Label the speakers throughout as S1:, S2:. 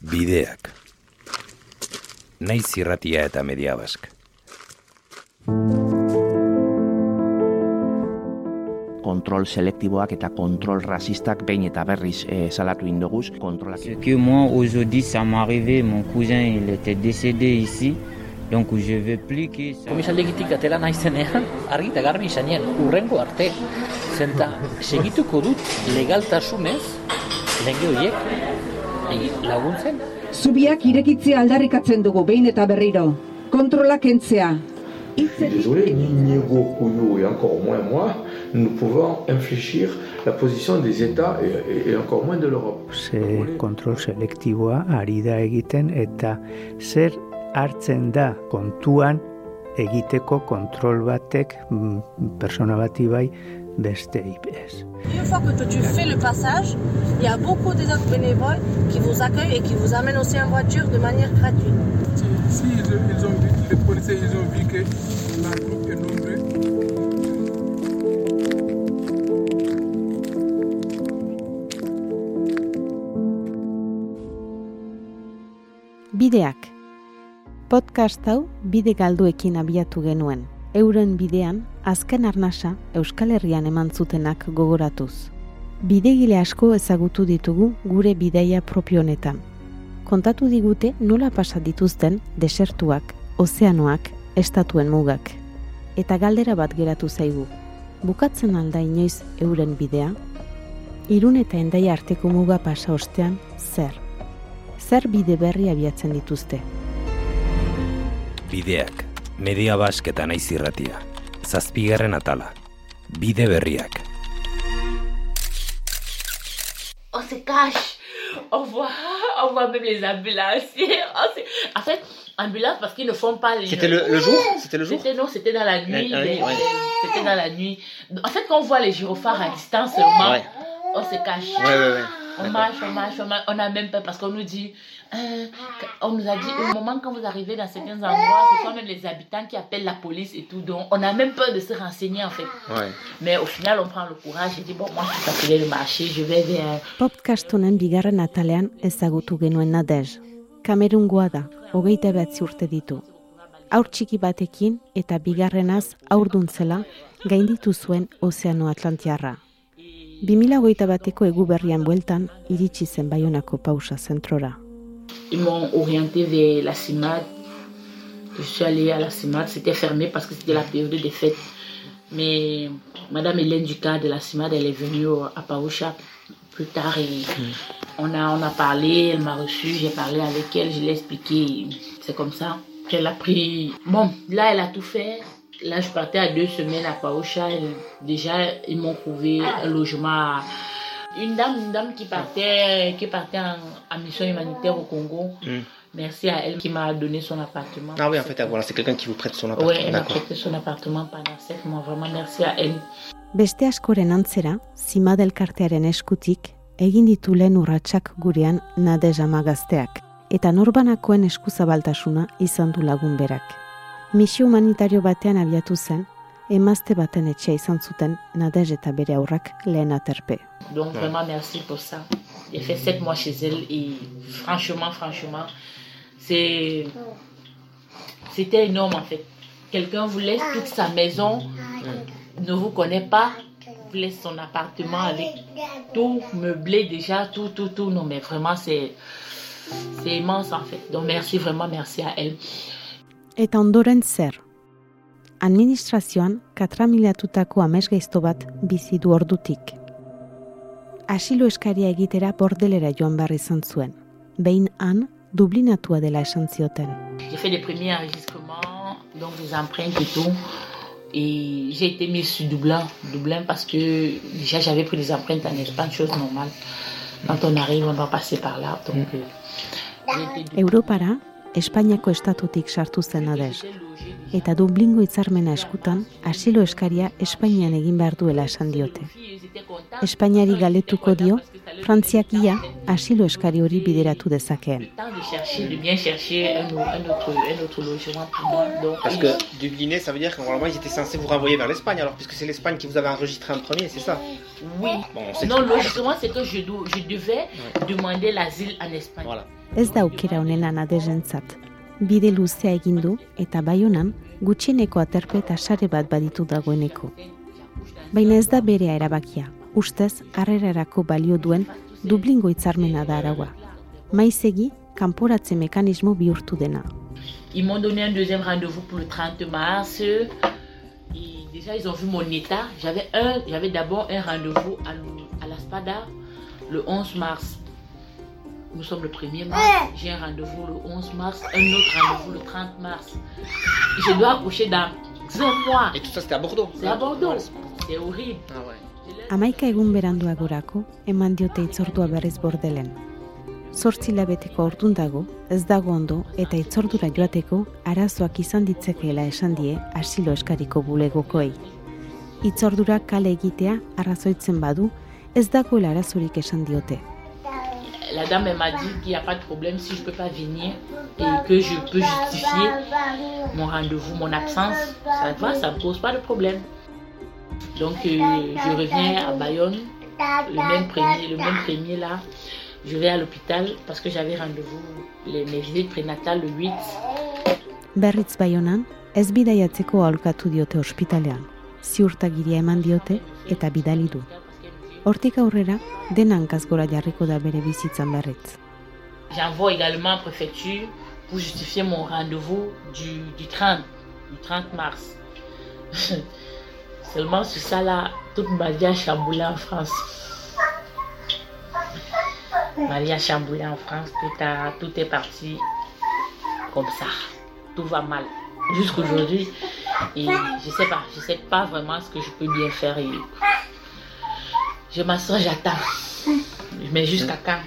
S1: Bideak. Naiz irratia eta media bask.
S2: kontrol selektiboak eta kontrol rasistak behin eta berriz e, salatu indoguz kontrolak.
S3: Ce que moi aujourd'hui ça m'est arrivé, mon cousin il était décédé ici. Donc je plus que ça...
S4: Komisaldegitik atela naizenean, argi eta garbi izanean, urrengo arte. Zenta, segituko dut legaltasunez, lege horiek laguntzen.
S5: Zubiak irekitzea aldarrikatzen dugu behin eta berriro. Kontrola kentzea.
S6: Désolé, ni Niego Couillou et encore moins moi, nous pouvons infléchir la position des États et, et, et encore moins de l'Europe.
S7: Ze kontrol selektiboa ari da egiten eta zer hartzen da kontuan egiteko kontrol batek mm, persona bati bai
S8: Une fois que tu fais le passage, il y a beaucoup des autres bénévoles qui vous accueillent et qui vous amènent aussi en voiture de manière gratuite.
S9: Si, ils, ils ont vu, les policiers ils ont vu que la groupe est nombreux,
S10: Bideak. Podcast hau bide galduekin abiatu genuen. Euren bidean, azken arnasa Euskal Herrian eman zutenak gogoratuz. Bidegile asko ezagutu ditugu gure bideia propio honetan. Kontatu digute nola pasa dituzten desertuak, ozeanoak, estatuen mugak. Eta galdera bat geratu zaigu. Bukatzen alda inoiz euren bidea? Irun eta endai arteko muga pasa ostean, zer? Zer bide berri abiatzen dituzte?
S1: Bideak. Media bask eta naiz irratia. Zazpigarren atala. Bide berriak.
S11: On se cache. On voit, on voit même les ambulanciers. Se- En fait, ambulance parce qu'ils ne font pas les.
S2: C'était le, le jour? C'était le jour?
S11: Non, c'était dans la nuit.
S2: Ah oui,
S11: mais-
S2: ouais.
S11: C'était dans la nuit. En fait, quand on voit les gyrophares à distance seulement,
S2: Ouais.
S11: on se cache.
S2: Ouais, ouais, ouais.
S11: On marche, on marche, on marche. On a même peur parce qu'on nous dit, euh, on nous a dit au moment quand vous arrivez dans certains endroits, ce sont même les habitants qui appellent la police et tout. Donc, on a même peur de se renseigner en fait.
S2: Ouais.
S11: Mais au final, on prend le courage et dit bon, moi, je suis fatiguée de marcher, je vais vers.
S10: Podcast honen bigarren atalean ezagutu genuen Nadej. Kamerungoa da, hogeita behatzi urte ditu. Aur txiki batekin eta bigarrenaz aurduntzela gainditu zuen Ozeano Atlantiarra. 2008 bateko egu berrian bueltan iritsi zen Baionako pausa zentrora.
S11: Ils m'ont orienté vers la CIMAD. Je suis allée à la CIMAD, c'était fermé parce que c'était la période des fêtes. Mais Madame Hélène Ducas de la CIMAD, elle est venue à Paoucha plus tard et on, a, on a parlé, elle m'a reçu, j'ai parlé avec elle, je l'ai expliqué. C'est comme ça qu'elle a pris. Bon, là, elle a tout fait. Là, je partais à deux semaines à Paoucha. Elle- déjà, ils m'ont trouvé un logement à- une dame, une dame qui partait, qui partait en, en mission humanitaire au Congo.
S2: Mm.
S11: Merci à elle qui m'a donné son appartement.
S2: Ah oui, en fait, voilà, c'est quelqu'un qui vous prête son appartement.
S11: Ouais, elle m'a prêté son appartement pendant sept mois. Vraiment, merci à elle.
S10: Beste askoren antzera, Zimad elkartearen eskutik, egin ditu lehen urratsak gurean Nadej amagazteak, eta norbanakoen eskuzabaltasuna izan du lagun berak. Misio humanitario batean abiatu zen, emazte baten etxea izan zuten Nadej eta bere aurrak lehen aterpe.
S11: Donc, vraiment, merci pour ça. J'ai fait sept mois chez elle et franchement, franchement, c'est. C'était énorme en fait. Quelqu'un vous laisse toute sa maison, ne vous connaît pas, vous laisse son appartement avec tout meublé déjà, tout, tout, tout. Non, mais vraiment, c'est. C'est immense en fait. Donc, merci, vraiment, merci à elle.
S10: Ondoren zer? Administrazioan katramilatutako amesgaizto bat bizi du ordutik. Asilo eskaria egitera bordelera joan behar izan zuen. Behin han, dublinatua dela esan zioten.
S11: J'ai fait des premiers enregistrements, donc des empreintes et tout. Et j'ai été mise sur Dublin, Dublin parce que déjà j'avais pris des empreintes en Espagne, chose normale. Quand on arrive, on doit passer par là. Donc, été
S10: Europara, Espainiako estatutik sartu zen adez. Eta Dublingo hitzarmena eskutan asilo eskaria Espainian egin behar duela esan diote. Espainiari galetuko dio, Frantziak ia asilo eskari hori bideratu dezakeen.
S12: Parce que Dublinais, ça veut dire que normalement ils étaient censés vous renvoyer vers l'Espagne, alors puisque c'est l'Espagne qui vous avait enregistré en premier, c'est ça
S11: Oui.
S12: Bon,
S11: Non,
S12: que-
S11: logiquement, c'est que je, do- je devais demander l'asile en Espagne.
S12: Voilà.
S10: Ez da aukera honena nadezentzat. Bide luzea egin du eta baionan gutxieneko aterpe eta sare bat baditu dagoeneko. Baina ez da berea erabakia. Ustez, harrerarako balio duen Dublingo hitzarmena da araua. Maizegi, kanporatze mekanismo bihurtu dena.
S11: Ils m'ont un deuxième rendez-vous pour le 30 mars. Et déjà, ils ont vu mon état. J'avais un, j'avais d'abord un rendez-vous à, à la SPADA le 11 mars. Nous sommes le 1er mars. J'ai un rendez-vous le 11 mars, un autre rendez-vous le 30 mars. Je dois accoucher dans un mois.
S12: Et tout ça c'était à Bordeaux
S11: C'est à Bordeaux. C'est horrible.
S12: Ah ouais.
S10: Amaika egun beranduagorako eman diote itzordua berriz bordelen. Zortzi labeteko ordun dago, ez dago ondo eta itzordura joateko arazoak izan ditzekeela esan die asilo eskariko bulegokoei. Itzordura kale egitea arrazoitzen badu, ez dagoela arazorik esan diote.
S11: La dame m'a dit qu'il n'y a pas de problème si je ne peux pas venir et que je peux justifier mon rendez-vous, mon absence. Ça va, ça ne pose pas de problème. Donc euh, je reviens à Bayonne, le même premier, là. Je vais à l'hôpital parce que j'avais rendez-vous, les, mes visites prénatales le 8.
S10: Berriz baionan, ez bidaiatzeko aholkatu diote ospitalean. Ziurtagiria eman diote eta bidali. Hortik aurrera, dena hankaz gora da bere bizitzan.
S11: J'envoie également en préfecture pour justifier mon rendez-vous du, du 30, du 30 mars. Seulement sur ça là, toute ma vie a chamboulé en France. Ma vie a chamboulé en France, tout, a, tout est parti comme ça. Tout va mal. Jusqu'aujourd'hui, et je sais pas, je sais pas vraiment ce que je peux bien faire. Je m'assois, j'attends. Mais jusqu'à quand?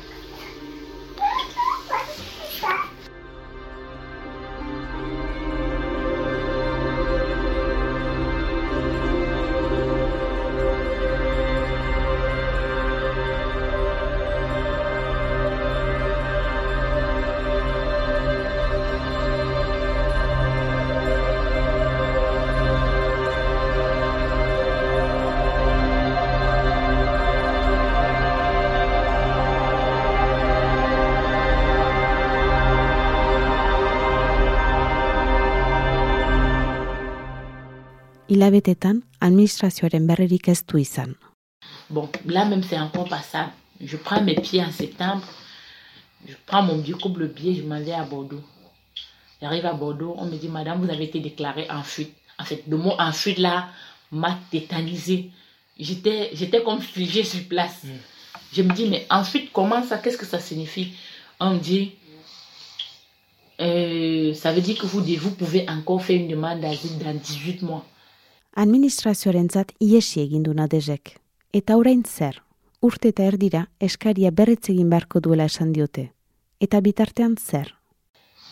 S10: Hilabetetan, administrazioaren berririk ez du izan.
S11: Bon, là même c'est encore passable. Je prends mes pieds en septembre, je prends mon billet, coupe le billet, je m'en vais à Bordeaux. J'arrive à Bordeaux, on me dit, Madame, vous avez été déclarée en fuite. En fait, le mot en fuite là m'a tétanisé. J'étais, j'étais comme figée sur place. Je me dis, mais en fuite, comment ça Qu'est-ce que ça signifie? On me dit, euh, ça veut dire que vous, vous pouvez encore faire une demande d'asile dans 18 mois.
S10: Administrazioarentzat iesi egin du nadezek. Eta orain zer, urte eta erdira eskaria berritz egin beharko duela esan diote. Eta bitartean zer.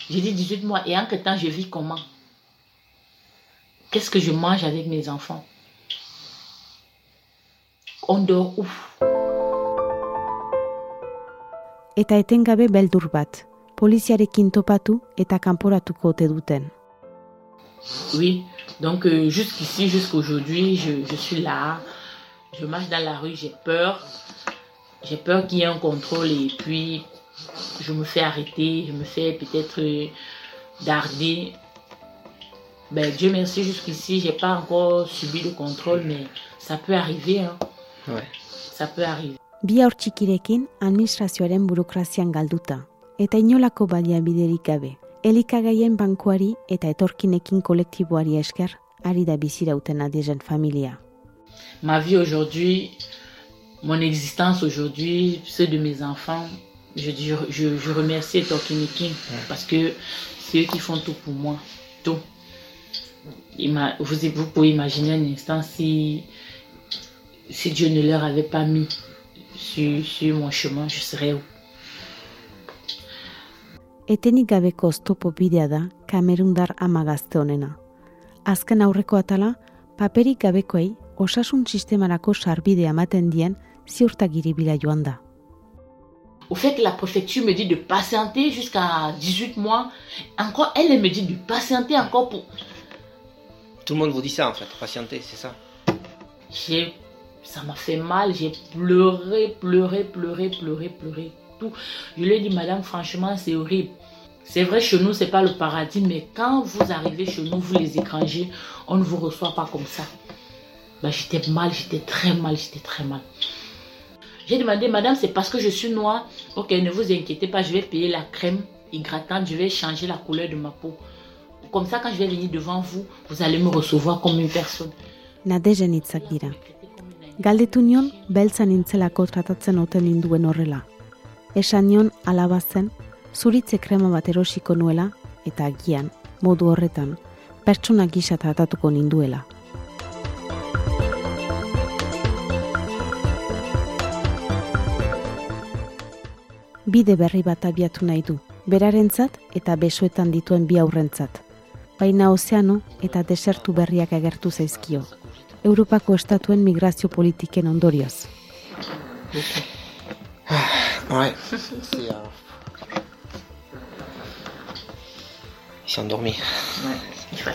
S11: J'ai dit 18 mois et entre temps je vis comment Qu'est-ce que je mange avec mes enfants On dort où
S10: Eta etengabe beldur bat, poliziarekin topatu eta kanporatuko ote duten.
S11: Oui, donc euh, jusqu'ici, jusqu'aujourd'hui, je, je suis là. Je marche dans la rue, j'ai peur. J'ai peur qu'il y ait un contrôle et puis je me fais arrêter, je me fais peut-être euh, darder. Ben, Dieu merci, jusqu'ici, j'ai pas encore subi de contrôle, mais ça peut arriver. Hein.
S12: Ouais.
S11: Ça peut arriver.
S10: Bi aur txikirekin administrazioaren burokrazian galduta, eta inolako baliabiderik gabe. Elikagaien bankuari eta etorkinekin kolektiboari esker, ari da bizirauten adiezen familia.
S11: Ma vie aujourd'hui, mon existence aujourd'hui, ceux de mes enfants, je, je, je, remercie Etorkinekin parce que c'est eux qui font tout pour moi. Tout. Ima- Vous, vous pouvez imaginer un instant si, si Dieu ne leur avait pas mis sur, sur mon chemin, je serais où?
S10: Etenik gabeko oztopo bidea da Kamerundar ama gazte honena. azken aurreko atala, paperik gabekoei osasun sistemarako sarbide ematen dien ziurtagiri bila joan da.
S11: Au fait que la préfecture me dit de patienter jusqu'à 18 mois, encore elle, elle me dit de patienter encore pour...
S12: Tout le monde vous dit ça en fait, patienter, c'est ça?
S11: J'ai... Ça m'a fait mal, j'ai pleuré, pleuré, pleuré, pleuré, pleuré, tout. Je lui ai dit, madame, franchement, c'est horrible. C'est vrai, chez nous, c'est pas le paradis, mais quand vous arrivez chez nous, vous les étrangers, on ne vous reçoit pas comme ça. Ben, j'étais mal, j'étais très mal, j'étais très mal. J'ai demandé, madame, c'est parce que je suis noire. Ok, ne vous inquiétez pas, je vais payer la crème hydratante, je vais changer la couleur de ma peau. Comme ça, quand je vais venir devant vous, vous allez me recevoir comme une personne.
S10: Nadejen hitzak dira. Galdetu nion, beltza nintzelako tratatzen oten ninduen horrela. Esan zuritze krema bat erosiko nuela, eta agian, modu horretan, pertsona gisa tratatuko ninduela. Bide berri bat abiatu nahi du, berarentzat eta besoetan dituen bi aurrentzat. Baina ozeano eta desertu berriak agertu zaizkio. Europako estatuen migrazio politiken ondorioz.
S12: Il s'est endormi.
S11: Ouais.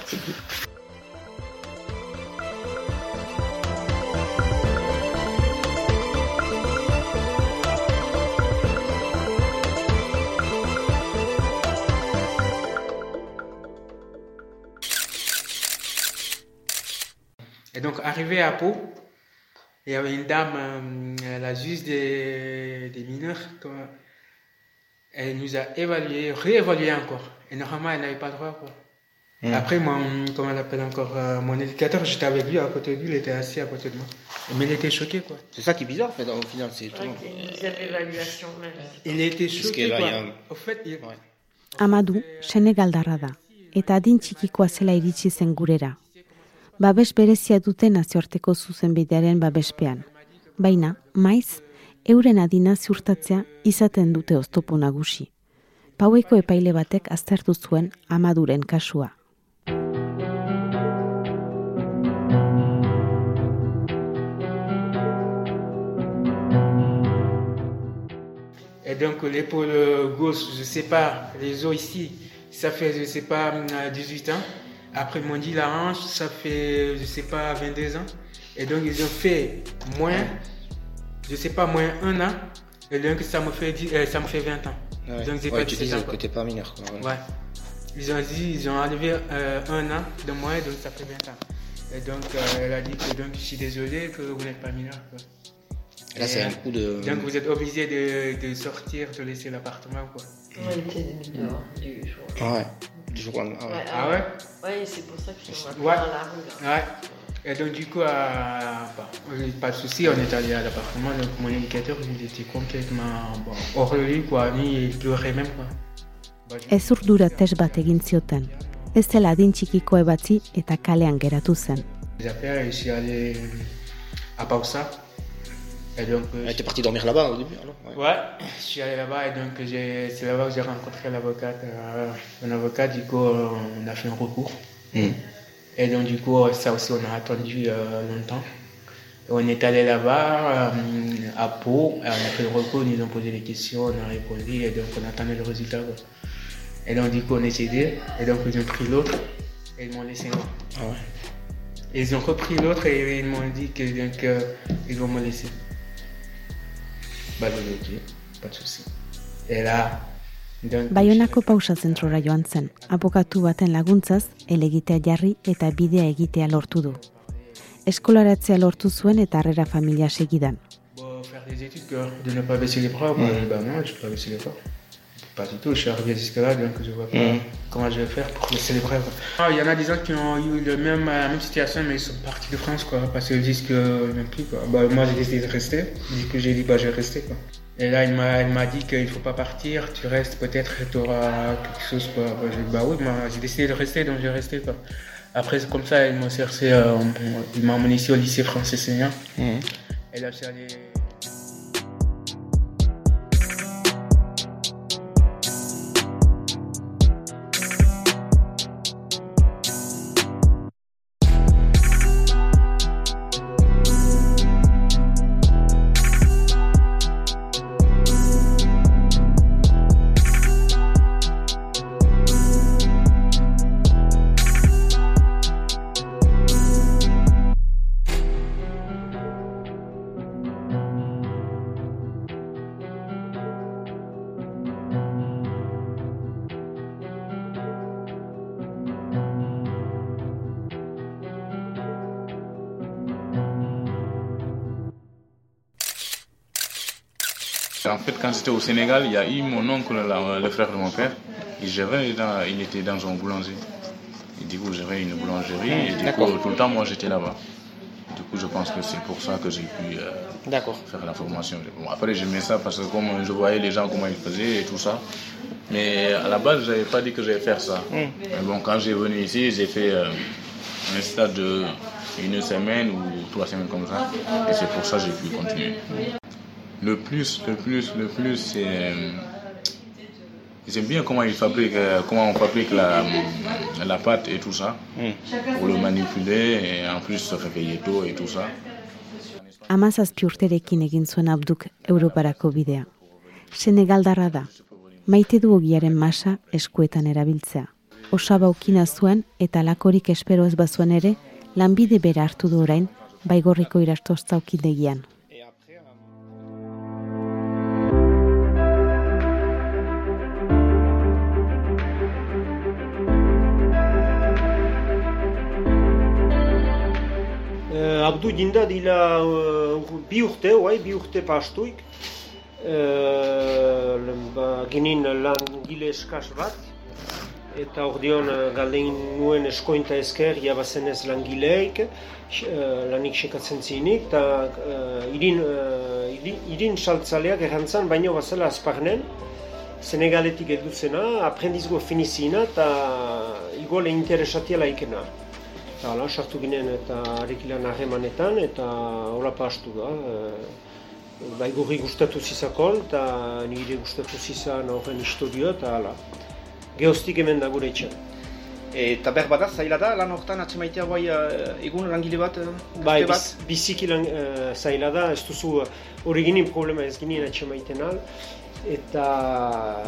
S9: Et donc, arrivé à Pau, il y avait une dame, euh, la juge des, des mineurs, elle nous a évalué, réévalué encore. Et normalement, elle n'avait pas le droit. Quoi.
S12: Mm.
S9: Après, mon, comment elle appelle encore, euh, mon éducateur, j'étais avec lui à côté de lui, il était assis à côté de moi. Mais il était choqué, quoi.
S12: C'est ça qui est bizarre en fait, au final. C'est tout.
S8: Évaluation. même.
S9: Il était choqué, quoi. Au fait, il-
S10: Amadu, Senegaldarra da, eta adin txikikoa zela iritsi zen gurera. Babes berezia dute nazioarteko zuzenbidearen babespean. Baina, maiz, euren adina ziurtatzea izaten dute oztopo nagusi. Paueko epaile batek aztertu zuen Amaduren kasua.
S9: Et donc l'épaule gauche, je sais pas, les os ici, ça fait, je sais pas, euh, 18 ans. Après, ils m'ont dit la hanche, ça fait, je sais pas, 22 ans. Et donc, ils ont fait moins, je sais pas, moins un an. Et donc, ça me fait, euh, ça me fait 20 ans.
S12: Ouais.
S9: Donc, j'ai
S12: Ouais,
S9: pas
S12: tu
S9: 17
S12: dis que t'es pas mineur. Quoi. ouais.
S9: Ouais. Ils ont dit, ils ont enlevé euh, un an de moins, donc ça fait 20 ans. Et donc, euh, elle a dit que donc, je suis désolé que vous n'êtes pas mineur. Quoi.
S12: Là, c'est un
S9: euh,
S12: coup de.
S9: Donc, vous êtes obligé de, de sortir, de laisser l'appartement. quoi.
S8: On était des mineurs du jour.
S12: Ah ouais. Du jour au lendemain. Ah ouais.
S8: Ouais,
S9: Ah ouais
S8: Ouais, c'est pour ça que je
S9: Ouais.
S8: dans la rue. là.
S9: Ouais. Et donc, du coup, euh, bon, pas de souci, on est allé à l'appartement. Donc, mon éducateur, il était complètement bon, hors de lui, quoi. Il pleurait même, quoi. Bah, je-
S10: Ez urdura test bat egin zioten. Ez zela adin txikiko ebatzi eta kalean geratu zen.
S9: Et je suis allé à Pausa. Et donc, euh,
S12: Elle était partie dormir là-bas au début, alors ouais.
S9: Ouais, je suis allé là-bas et donc j'ai- c'est là-bas que j'ai rencontré l'avocate. euh, un avocat, du coup, euh, on a fait un recours.
S12: Mm.
S9: Et donc, du coup, ça aussi, on a attendu euh, longtemps. On est allé là-bas, euh, à Pau, on a fait le recours, ils nous ont posé des questions, on a répondu, et donc on attendait le résultat. quoi. Et donc, du coup, on est cédé, et donc ils ont pris l'autre, et ils m'ont laissé moi.
S12: Ah ouais.
S9: Et ils ont repris l'autre, et ils m'ont dit que, donc, euh, ils vont me laisser. Bah, j'ai ok, pas de souci. Et là,
S10: Baionako pausa zentrora joan zen, abokatu baten laguntzaz, elegitea jarri eta bidea egitea lortu du. Eskolaratzea lortu zuen eta harrera familia segidan.
S9: Pas du tout, je suis arrivé jusque là, donc je vois pas
S12: Mhm.
S9: comment je vais faire pour baisser les quoi. Ah, Il y en a des gens qui ont eu le même, la même situation, mais ils sont partis de France, quoi, parce qu'ils disent que même plus, quoi. Bah, moi, j'ai décidé de rester, du coup, j'ai dit, bah, je vais rester, quoi. Et là, il m'a, il m'a dit qu'il ne faut pas partir, tu restes, peut-être tu auras quelque chose, quoi. Bah, j'ai bah oui, j'ai décidé de rester, donc j'ai resté, quoi. Après, comme ça, ils m'ont cherché, euh, ils m'ont emmené ici au lycée français senior.
S12: Mhm.
S9: Et là, suis allé
S13: fait, quand j'étais au Sénégal, il y a eu mon oncle, le frère de mon père, il gérait, dans, il était dans un boulanger. Et du coup, gérait une boulangerie, et du coup, tout le temps, moi, j'étais là-bas. Du coup, je pense que c'est pour ça que j'ai pu euh, faire la formation. Bon, après, j'aimais ça parce que comme je voyais les gens, comment ils faisaient et tout ça. Mais à la base, je n'avais pas dit que j'allais faire ça. Mais bon, quand j'ai venu ici, j'ai fait euh, un stade de une semaine ou trois semaines comme ça. Et c'est pour ça que j'ai pu continuer. Le plus, le plus, le plus, c'est. euh, J'aime bien comment, il fabrique, euh, comment on fabrique la, la pâte et tout ça. Pour le manipuler et en plus se réveiller tôt et tout ça.
S10: Amazazpi urterekin egin zuen abduk Europarako bidea. Senegaldarra da. Maite du ogiaren masa eskuetan erabiltzea. Osaba ukina zuen eta lakorik espero ez bazuen ere, lanbide bera hartu du orain, baigorriko irastozta okidegian.
S14: Uh, Abdu jinda dila uh, bi urte, oai, bi urte pastuik. Uh, ba, ginin langile eskas bat. Eta ordeon uh, galdein nuen eskointa esker, jabazenez langileik, uh, lanik sekatzen zinik, eta irin, irin, irin saltzaleak errantzan, baino bazela azparnen, Senegaletik edu zena, aprendizgo finizina, eta igual interesatiela ikena. Eta hala, sartu ginen eta harekilan harremanetan eta hola pastu da. E, baigurri gustatu zizakol eta nire gustatu zizan horren historioa eta hala. Geostik hemen da gure etxan.
S12: Eta behar bada, zaila da, lan horretan atxemaitea bai uh, egun langile bat, uh,
S14: Bai,
S12: urte
S14: biz, biziki lan, uh, zaila da, ez duzu hori ginen problema ez ginen atxemaiten al. Eta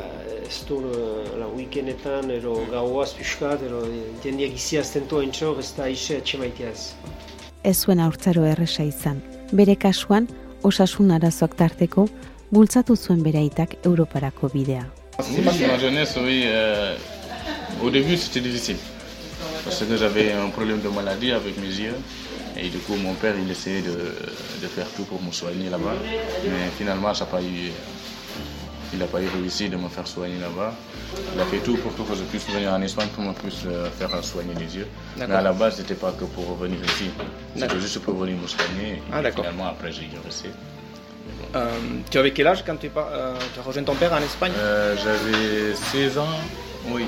S14: ez du uh, la weekendetan, ero gauaz pixkat, ero jendeak iziazten toa entxor, ez da ise atxemaitea ez.
S10: Ez zuen aurtzaro erresa izan. Bere kasuan, osasun arazoak tarteko, bultzatu zuen bere aitak Europarako bidea.
S13: Oui, dans ma jeunesse, oui. euh, au début, c'était difficile. Parce que j'avais un problème de maladie avec mes yeux. Et du coup, mon père, il essayait de, de faire tout pour me soigner là-bas. Mais finalement, ça n'a pas eu. Il n'a pas eu réussi de me faire soigner là-bas. Il a fait tout pour que je puisse venir en Espagne pour me puisse euh, faire soigner les yeux. Mais à la base, c'était pas que pour revenir ici. C'était juste pour venir me soigner.
S12: Ah,
S13: et
S12: d'accord.
S13: finalement, après, j'ai resté.
S12: Euh, tu avais quel âge quand tu, euh, tu as rejoint ton père en Espagne?
S13: Euh, J'avais 16 ans, oui.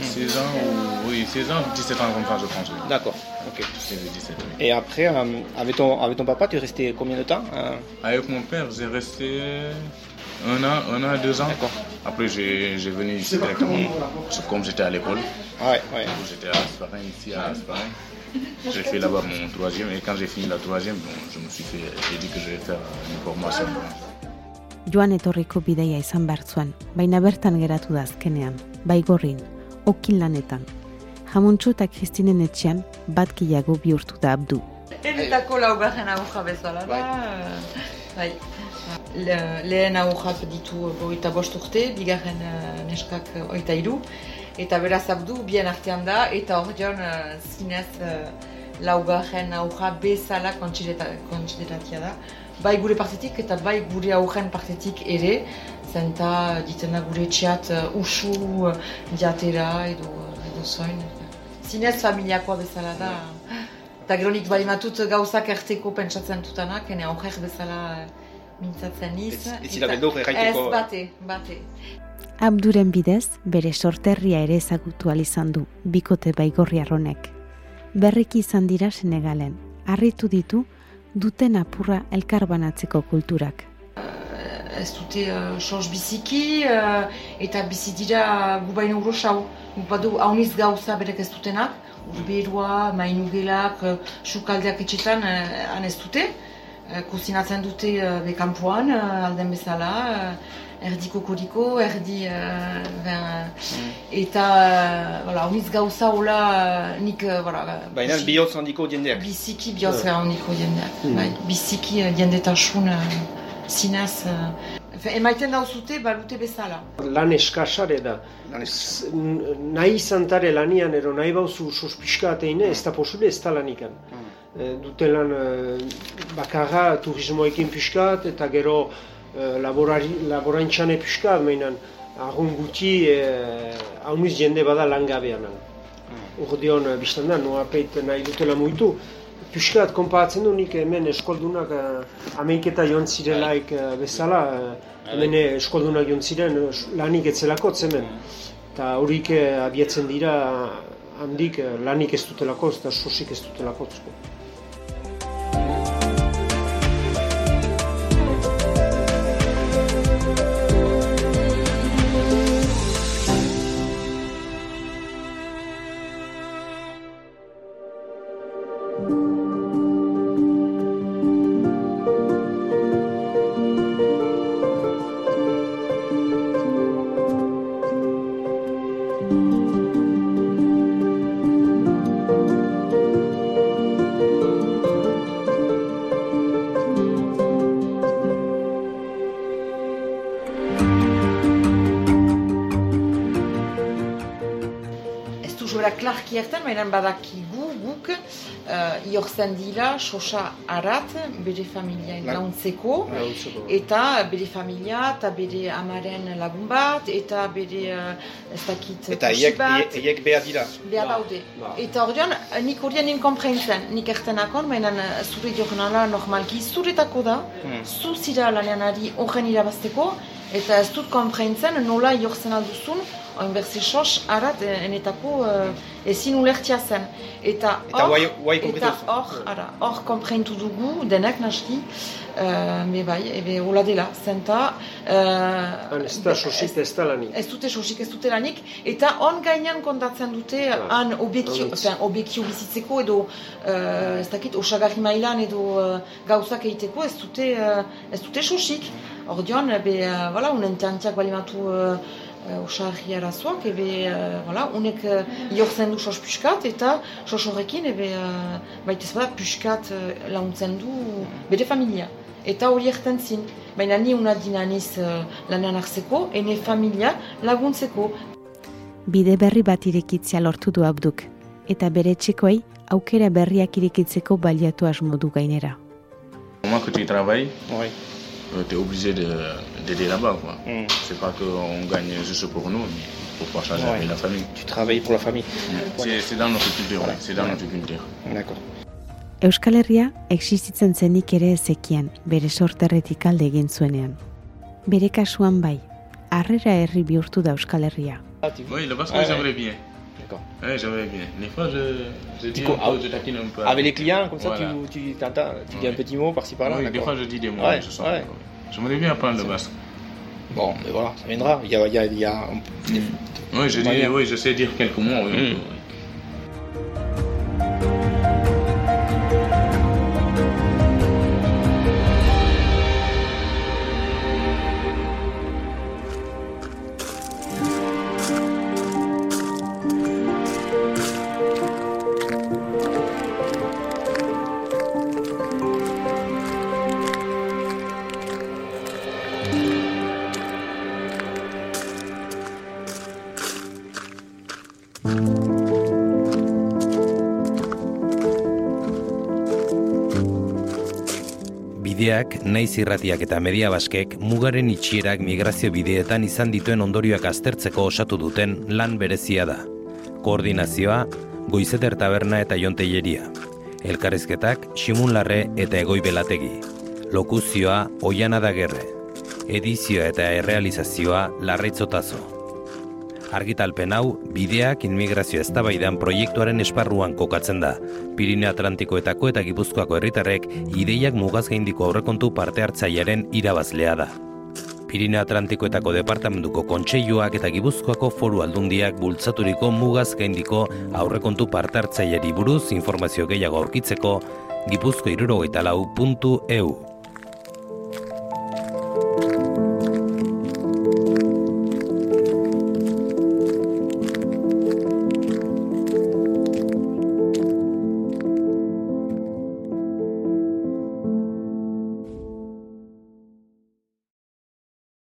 S13: 16 ans ou oui, 16 ans, 17 ans comme ça, je pense. oui.
S12: D'accord, ok.
S13: 16 et 17, oui.
S12: Et après, euh, avec, ton, avec ton papa, tu es resté combien de temps euh,
S13: Avec mon père, j'ai resté un an, un an, deux ans. Après, j'ai j'ai venu ici directement. Comme j'étais à l'école,
S12: Ouais, ouais.
S13: coup, j'étais à Asparin, ici à Asparin. J'ai fait là-bas mon troisième et quand j'ai fini la troisième, bon, je me suis fait, j'ai dit que je vais faire une formation.
S10: Joan etorriko bidaia izan behar zuen, baina bertan geratu da azkenean, baigorrin, okin lanetan. Jamuntxo eta Kristinen etxean bat gehiago bihurtu da abdu.
S15: Enetako laugarren aurra bezala da. Bai. Le- Lehen aurrak ditu hogeita bost urte, bigarren eh, neskak eh, hogeita hiru eta beraz abdu bien artean da, eta hor dion eh, zinez eh, laugarren aurra bezala kontsideratia da. Bai gure partetik eta bai gure aurren partetik ere, zenta ditzen da gure etxeat eh, usu jatera edo, edo zoin. Zinez familiakoa bezala da. Eta gero nik bali gauzak erteko pentsatzen dutanak, ene aurrek bezala mintzatzen niz.
S12: Ez- ez zira erraiteko-
S15: Ez, bate, bate.
S10: Abduren bidez, bere sorterria ere ezagutu izan du, bikote baigorri arronek. Berriki izan dira Senegalen, harritu ditu duten apurra elkarbanatzeko kulturak.
S15: Ez dute uh, sos biziki, eh, eta bizi dira gu baino urosau. Guk badu hauniz gauza berek ez dutenak, urberua, mainugelak, uh, sukaldeak etxetan uh, han ez dute. Uh, kozinatzen dute uh, bekampuan, uh, alden bezala, uh, erdi kokoriko, erdi uh, ben, eta uh, voilà, hauniz gauza hola uh, nik uh, voilà,
S12: Baina bihotz handiko jendeak.
S15: Biziki bihotza handiko jendeak. Bai, biziki uh, jendetasun uh, zinaz. Uh, Efe, emaiten dauzute balute bezala.
S14: Lan eskasare da. S- n- Nahi izantare lanian, ero nahi bauzu sospiska ateine, ez da posible, ez da lanikan. E, dute lan e, bakarra turismoekin piskat, eta gero uh, laborantxane pixka, mainan, argun guti, haunuz jende bada langabean. Hor mm. dion, biztan da, noa peit nahi dutela muitu. Piskat, konparatzen du nik hemen eskoldunak ameiketa joan zirelaik bezala, hemen eskoldunak joan ziren lanik etzelako hemen. Eta horik abiatzen dira handik lanik ez dutelako, eta sosik ez dutelako.
S15: Klarki hartan, baina badakigu guk uh, iorzen dira sosa arat bere familia launtzeko eta bere familia eta bere amaren lagun bat eta bere uh, ez dakit
S12: eta eiek behar dira.
S15: Behar daude. eta ordean nik ordean inkomprentzen nik ertenakon baina zure jornala normalki zuretako da hmm. zu zira laneanari horren irabazteko eta ez dut komprentzen nola iorzen alduzun hainberzi sos, arat, enetako uh, ezin ulertia zen.
S12: Eta hor, eta
S15: hor, ara, hor komprentu dugu, denek nasti, uh, me bai, ebe hola dela, zenta...
S14: Uh, ez da sosik ez da lanik.
S15: Ez dute sosik ez dute lanik, eta on gainean kontatzen dute, han obekio, obekio bizitzeko edo, uh, ez dakit, osagarri mailan edo uh, gauzak egiteko, ez dute, uh, ez dute sosik. Hor dion, ebe, uh, voilà, unen tiantiak balimatu... Uh, uh, osarri arazoak, ebe, uh, voilà, unek uh, jortzen du sos puskat, eta sos horrekin, ebe, uh, baita bada, puskat uh, launtzen du bere familia. Eta hori erten zin, baina ni una dinaniz uh, lanean hartzeko, ene familia laguntzeko.
S10: Bide berri bat irekitzea lortu du abduk, eta bere txekoei aukera berriak irekitzeko baliatu asmo du gainera.
S13: Moi, que tu travailles, oui. Tu es obligé de, d'aider là-bas. Quoi. Mm. C'est pas qu'on gagne juste pour nous, mais pour pouvoir changer ouais. la famille.
S12: Tu travailles pour la famille
S13: mm. C'est, c'est dans notre culture, ouais. c'est dans ouais. notre culture.
S12: D'accord.
S10: Euskal Herria existitzen zenik ere ezekien, bere sorterretik alde egin zuenean. Bere kasuan bai, harrera herri bihurtu da Euskal Herria.
S13: Oui, le basque, ah, j'aimerais bien. Ouais, j'aimerais bien. Des fois, je, je dis
S12: un peu, je taquine un peu. Avec les clients, comme ça, voilà. tu, tu, tu dis un petit mot par-ci par-là
S13: Oui, des fois, je dis des mots, ouais, je. Ouais. J'aimerais bien apprendre le basque.
S12: Bon, mais voilà, ça viendra. Il y a, il y a, il y a...
S13: Oui, je dis, oui, je sais dire quelques mots. Oui. Mmh.
S1: Naiz irratiak eta media baskek mugaren itxierak migrazio bideetan izan dituen ondorioak aztertzeko osatu duten lan berezia da. Koordinazioa, goizeter taberna eta jonteieria. Elkarrizketak, simunlarre eta egoi belategi. Lokuzioa, oiana da gerre. Edizioa eta errealizazioa, larreitzotazo argitalpen hau bideak inmigrazio eztabaidan proiektuaren esparruan kokatzen da. Pirine Atlantikoetako eta Gipuzkoako herritarrek ideiak mugaz gaindiko aurrekontu parte hartzailearen irabazlea da. Pirine Atlantikoetako departamentuko kontseiluak eta Gipuzkoako foru aldundiak bultzaturiko mugaz gaindiko aurrekontu parte hartzaileari buruz informazio gehiago aurkitzeko gipuzko irurogeita lau.eu.